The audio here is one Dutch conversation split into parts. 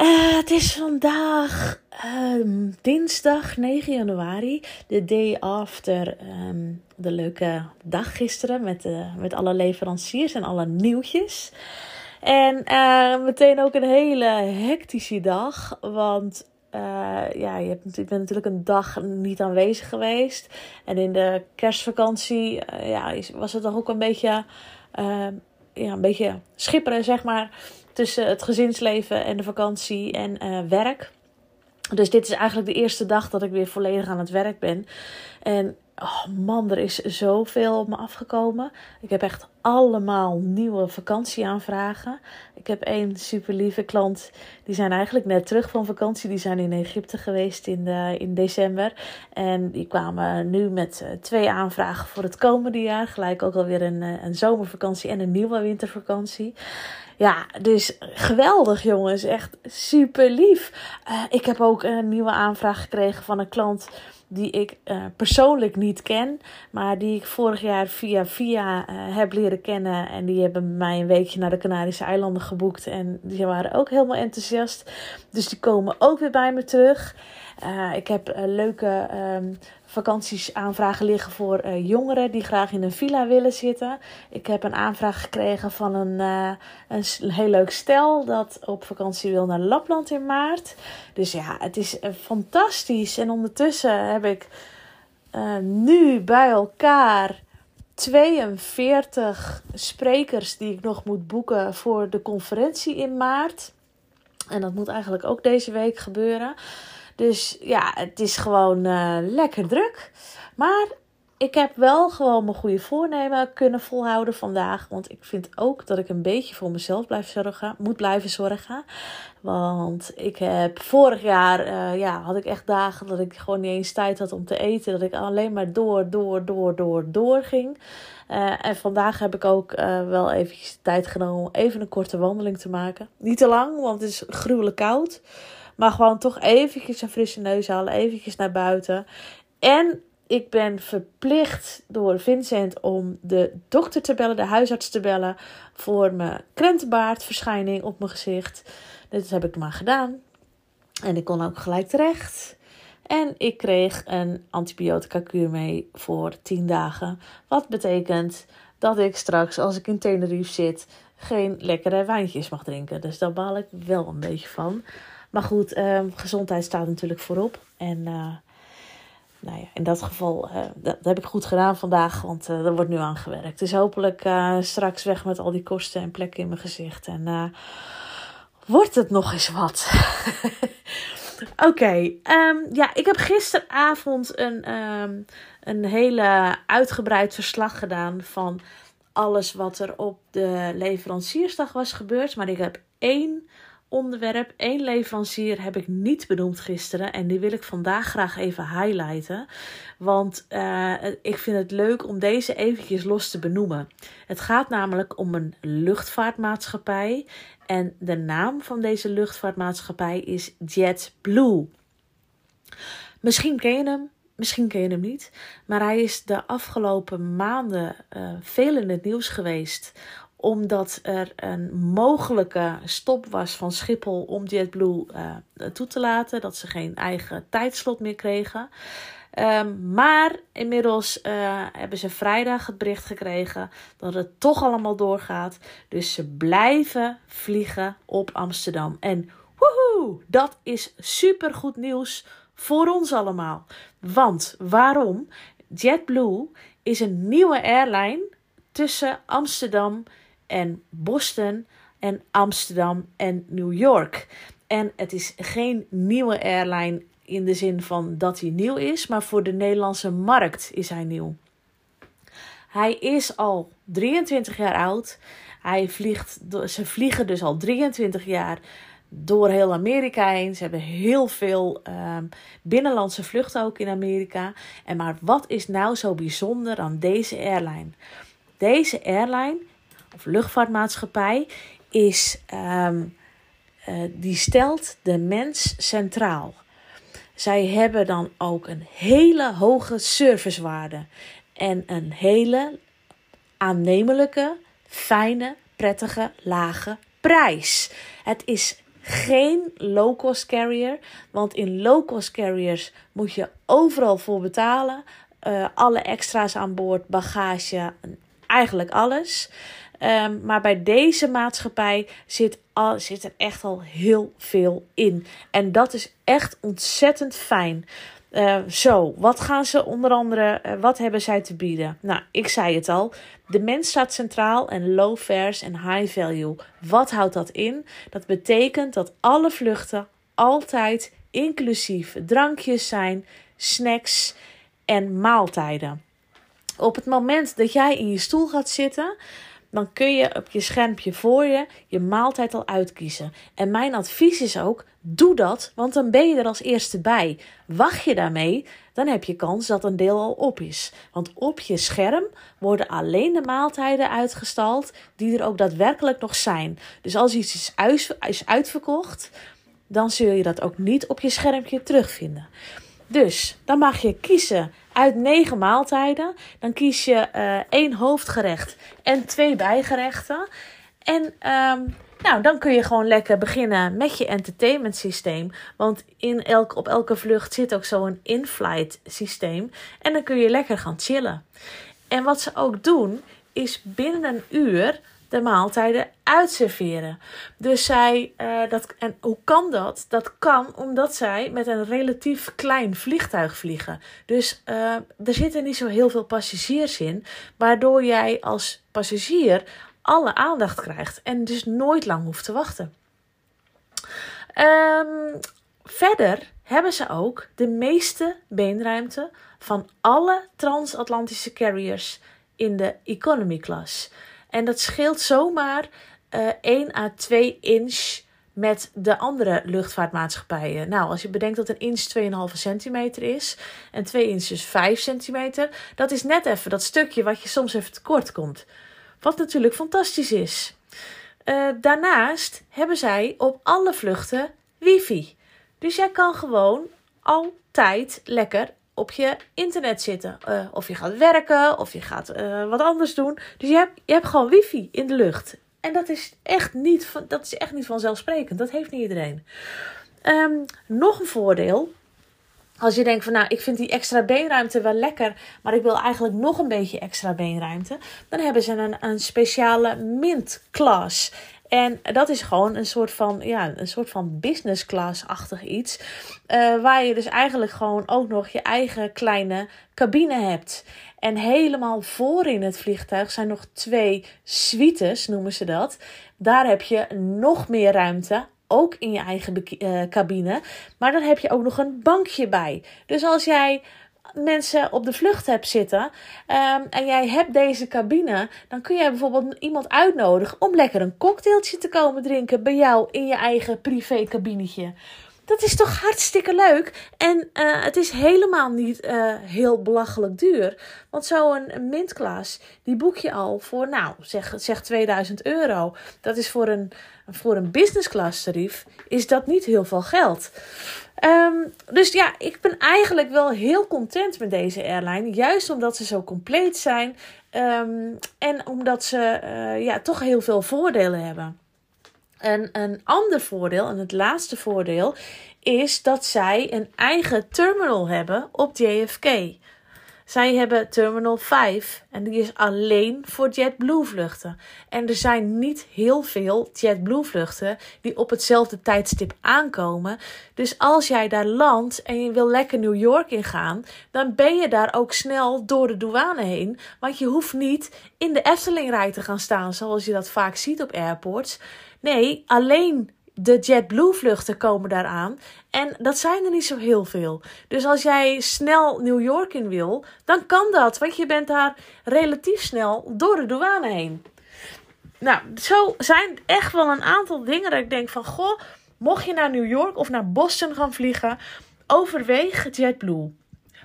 Uh, het is vandaag um, dinsdag 9 januari, de day after um, de leuke dag gisteren met, uh, met alle leveranciers en alle nieuwtjes. En uh, meteen ook een hele hectische dag, want ja, je, hebt, bent natuurlijk een dag niet aanwezig geweest. En in de kerstvakantie ja, was het toch ook een beetje uh, ja, een beetje schipperen, zeg maar, tussen het gezinsleven en de vakantie en uh, werk. Dus dit is eigenlijk de eerste dag dat ik weer volledig aan het werk ben. En Oh man, er is zoveel op me afgekomen. Ik heb echt allemaal nieuwe vakantieaanvragen. Ik heb één super lieve klant. Die zijn eigenlijk net terug van vakantie. Die zijn in Egypte geweest in, de, in december. En die kwamen nu met eh, twee aanvragen voor het komende jaar. Gelijk ook alweer een, eh, een zomervakantie en een nieuwe wintervakantie. Ja, dus geweldig jongens. Echt super lief. Uh, ik heb ook een nieuwe aanvraag gekregen van een klant die ik uh, persoonlijk niet ken, maar die ik vorig jaar via via uh, heb leren kennen. En die hebben mij een weekje naar de Canarische eilanden geboekt en die waren ook helemaal enthousiast. Dus die komen ook weer bij me terug. Uh, ik heb leuke um, aanvragen liggen voor uh, jongeren die graag in een villa willen zitten. Ik heb een aanvraag gekregen van een, een heel leuk stel dat op vakantie wil naar Lapland in maart. Dus ja, het is fantastisch. En ondertussen heb ik nu bij elkaar 42 sprekers die ik nog moet boeken voor de conferentie in maart. En dat moet eigenlijk ook deze week gebeuren. Dus ja, het is gewoon uh, lekker druk. Maar ik heb wel gewoon mijn goede voornemen kunnen volhouden vandaag. Want ik vind ook dat ik een beetje voor mezelf blijf zorgen, moet blijven zorgen. Want ik heb vorig jaar, uh, ja, had ik echt dagen dat ik gewoon niet eens tijd had om te eten. Dat ik alleen maar door, door, door, door, door ging. Uh, en vandaag heb ik ook wel eventjes tijd genomen om even een korte wandeling te maken. Niet te lang, want het is gruwelijk koud. Maar gewoon toch eventjes een frisse neus halen. Eventjes naar buiten. En ik ben verplicht door Vincent om de dokter te bellen, de huisarts te bellen. Voor mijn krentenbaardverschijning op mijn gezicht. Dit heb ik maar gedaan. En ik kon ook gelijk terecht. En ik kreeg een antibiotica kuur mee voor 10 dagen. Wat betekent dat ik straks, als ik in Tenerife zit, geen lekkere wijntjes mag drinken. Dus daar baal ik wel een beetje van. Maar goed, uh, gezondheid staat natuurlijk voorop. En uh, nou ja, in dat geval, uh, dat, heb ik goed gedaan vandaag, want er wordt nu aan gewerkt. Dus hopelijk straks weg met al die kosten en plekken in mijn gezicht. En wordt het nog eens wat? Oké, um, ja, ik heb gisteravond een, um, een hele uitgebreid verslag gedaan van alles wat er op de leveranciersdag was gebeurd. Maar ik heb één onderwerp, één leverancier heb ik niet benoemd gisteren. En die wil ik vandaag graag even highlighten. Want uh, ik vind het leuk om deze eventjes los te benoemen. Het gaat namelijk om een luchtvaartmaatschappij. En de naam van deze luchtvaartmaatschappij is JetBlue. Misschien ken je hem, misschien ken je hem niet. Maar hij is de afgelopen maanden uh, veel in het nieuws geweest omdat er een mogelijke stop was van Schiphol om JetBlue uh, toe te laten. Dat ze geen eigen tijdslot meer kregen. Um, maar inmiddels uh, hebben ze vrijdag het bericht gekregen dat het toch allemaal doorgaat. Dus ze blijven vliegen op Amsterdam. En woehoe, dat is super goed nieuws voor ons allemaal. Want waarom? JetBlue is een nieuwe airline tussen Amsterdam Boston en Amsterdam en New York. En het is geen nieuwe airline in de zin van dat hij nieuw is, maar voor de Nederlandse markt is hij nieuw. Hij is al 23 jaar oud. Hij vliegt, ze vliegen dus al 23 jaar door heel Amerika heen. Ze hebben heel veel ehm, binnenlandse vluchten ook in Amerika. En maar wat is nou zo bijzonder aan deze airline? Deze airline, of luchtvaartmaatschappij, is, ehm, eh, die stelt de mens centraal. Zij hebben dan ook een hele hoge servicewaarde en een hele aannemelijke, fijne, prettige, lage prijs. Het is geen low-cost carrier, want in low-cost carriers moet je overal voor betalen. Uh, alle extra's aan boord, bagage, eigenlijk alles. Um, maar bij deze maatschappij zit, al, zit er echt al heel veel in. En dat is echt ontzettend fijn. Uh, zo, wat gaan ze onder andere, uh, wat hebben zij te bieden? Nou, ik zei het al. De mens staat centraal en low fares en high value. Wat houdt dat in? Dat betekent dat alle vluchten altijd inclusief drankjes zijn, snacks en maaltijden. Op het moment dat jij in je stoel gaat zitten, dan kun je op je schermpje voor je je maaltijd al uitkiezen. En mijn advies is ook: doe dat, want dan ben je er als eerste bij. Wacht je daarmee, dan heb je kans dat een deel al op is. Want op je scherm worden alleen de maaltijden uitgestald die er ook daadwerkelijk nog zijn. Dus als iets is uitverkocht, dan zul je dat ook niet op je schermpje terugvinden. Dus dan mag je kiezen uit negen maaltijden. Dan kies je uh, één hoofdgerecht en twee bijgerechten. En um, nou, dan kun je gewoon lekker beginnen met je entertainment systeem. Want in elk, op elke vlucht zit ook zo'n in-flight systeem. En dan kun je lekker gaan chillen. En wat ze ook doen, is binnen een uur de maaltijden uitserveren. Dus zij, uh, dat, en hoe kan dat? Dat kan omdat zij met een relatief klein vliegtuig vliegen. Dus uh, er zitten niet zo heel veel passagiers in, waardoor jij als passagier alle aandacht krijgt en dus nooit lang hoeft te wachten. Um, verder hebben ze ook de meeste beenruimte van alle transatlantische carriers in de economy class. En dat scheelt zomaar uh, 1 à 2 inch met de andere luchtvaartmaatschappijen. Nou, als je bedenkt dat een inch 2,5 centimeter is en 2 inch is 5 centimeter, dat is net even dat stukje wat je soms even tekort komt. Wat natuurlijk fantastisch is. Uh, daarnaast hebben zij op alle vluchten wifi. Dus jij kan gewoon altijd lekker op je internet zitten. Uh, of je gaat werken, of je gaat uh, wat anders doen. Dus je hebt, je hebt gewoon wifi in de lucht. En dat is echt niet, dat is echt niet vanzelfsprekend. Dat heeft niet iedereen. Um, nog een voordeel. Als je denkt van nou, ik vind die extra beenruimte wel lekker, maar ik wil eigenlijk nog een beetje extra beenruimte. Dan hebben ze een, een speciale mint class. En dat is gewoon een soort van, ja, een soort van business class-achtig iets. Uh, waar je dus eigenlijk gewoon ook nog je eigen kleine cabine hebt. En helemaal voor in het vliegtuig zijn nog twee suites, noemen ze dat. Daar heb je nog meer ruimte ook in je eigen uh, cabine. Maar dan heb je ook nog een bankje bij. Dus als jij mensen op de vlucht hebt zitten um, en jij hebt deze cabine, dan kun jij bijvoorbeeld iemand uitnodigen om lekker een cocktailtje te komen drinken bij jou in je eigen privé cabinetje. Dat is toch hartstikke leuk. En uh, het is helemaal niet uh, heel belachelijk duur. Want zo'n mintglas, die boek je al voor, nou, zeg, zeg 2000 euro. Dat is voor een, voor een business class tarief, is dat niet heel veel geld. Um, dus ja, ik ben eigenlijk wel heel content met deze airline. Juist omdat ze zo compleet zijn. Um, en omdat ze uh, ja, toch heel veel voordelen hebben. En een ander voordeel, en het laatste voordeel, is dat zij een eigen terminal hebben op JFK. Zij hebben Terminal 5 en die is alleen voor JetBlue vluchten. En er zijn niet heel veel JetBlue vluchten die op hetzelfde tijdstip aankomen. Dus als jij daar landt en je wil lekker New York ingaan, dan ben je daar ook snel door de douane heen. Want je hoeft niet in de Eftelingrij te gaan staan zoals je dat vaak ziet op airports. Nee, alleen de JetBlue vluchten komen daaraan. En dat zijn er niet zo heel veel. Dus als jij snel New York in wil, dan kan dat. Want je bent daar relatief snel door de douane heen. Nou, zo zijn echt wel een aantal dingen dat ik denk van... Goh, mocht je naar New York of naar Boston gaan vliegen, overweeg JetBlue.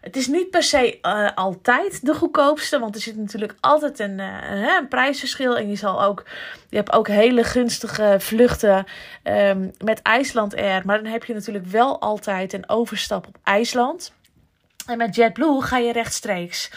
Het is niet per se uh, altijd de goedkoopste, want er zit natuurlijk altijd een, uh, een prijsverschil. En je, zal ook, je hebt ook hele gunstige vluchten um, met IJsland Air. Maar dan heb je natuurlijk wel altijd een overstap op IJsland. En met JetBlue ga je rechtstreeks.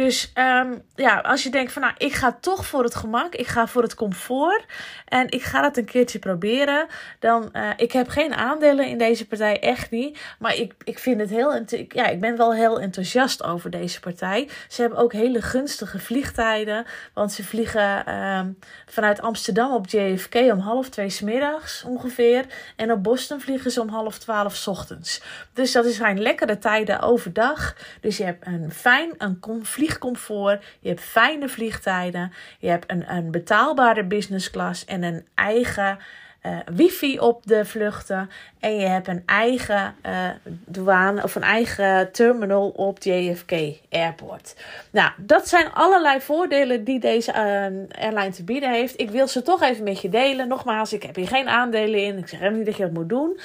Dus um, ja, als je denkt van nou, ik ga toch voor het gemak, ik ga voor het comfort en ik ga het een keertje proberen, dan uh, ik heb geen aandelen in deze partij, echt niet. Maar ik, ik vind het heel, ja, ik ben wel heel enthousiast over deze partij. Ze hebben ook hele gunstige vliegtijden, want ze vliegen um, vanuit Amsterdam op JFK om half twee s middags ongeveer en op Boston vliegen ze om half twaalf ochtends. Dus dat zijn lekkere tijden overdag. Dus je hebt een fijn, een vlieg vliegcomfort, je hebt fijne vliegtijden, je hebt een, een betaalbare business class en een eigen uh, wifi op de vluchten. En je hebt een eigen uh, douane of een eigen terminal op JFK Airport. Nou, dat zijn allerlei voordelen die deze uh, airline te bieden heeft. Ik wil ze toch even met je delen. Nogmaals, ik heb hier geen aandelen in. Ik zeg helemaal niet dat je dat moet doen.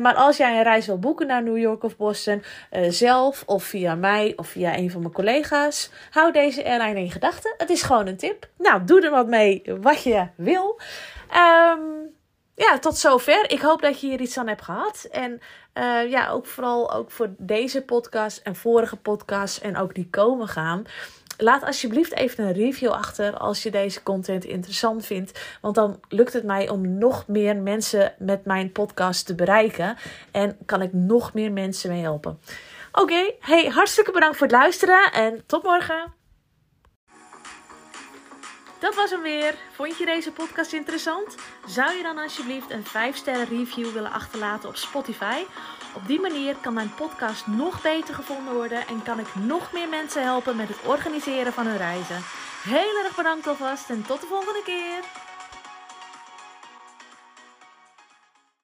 maar als jij een reis wil boeken naar New York of Boston, zelf of via mij of via een van mijn collega's, hou deze airline in gedachten. Het is gewoon een tip. Nou, doe er wat mee wat je wil. Um, ja, tot zover. Ik hoop dat je hier iets aan hebt gehad. En uh, ja, ook vooral ook voor deze podcast en vorige podcasts en ook die komen gaan. Laat alsjeblieft even een review achter als je deze content interessant vindt. Want dan lukt het mij om nog meer mensen met mijn podcast te bereiken. En kan ik nog meer mensen mee helpen. Oké, hey, hartstikke bedankt voor het luisteren en tot morgen. Dat was hem weer. Vond je deze podcast interessant? Zou je dan alsjeblieft een 5-sterren review willen achterlaten op Spotify? Op die manier kan mijn podcast nog beter gevonden worden en kan ik nog meer mensen helpen met het organiseren van hun reizen. Heel erg bedankt alvast en tot de volgende keer.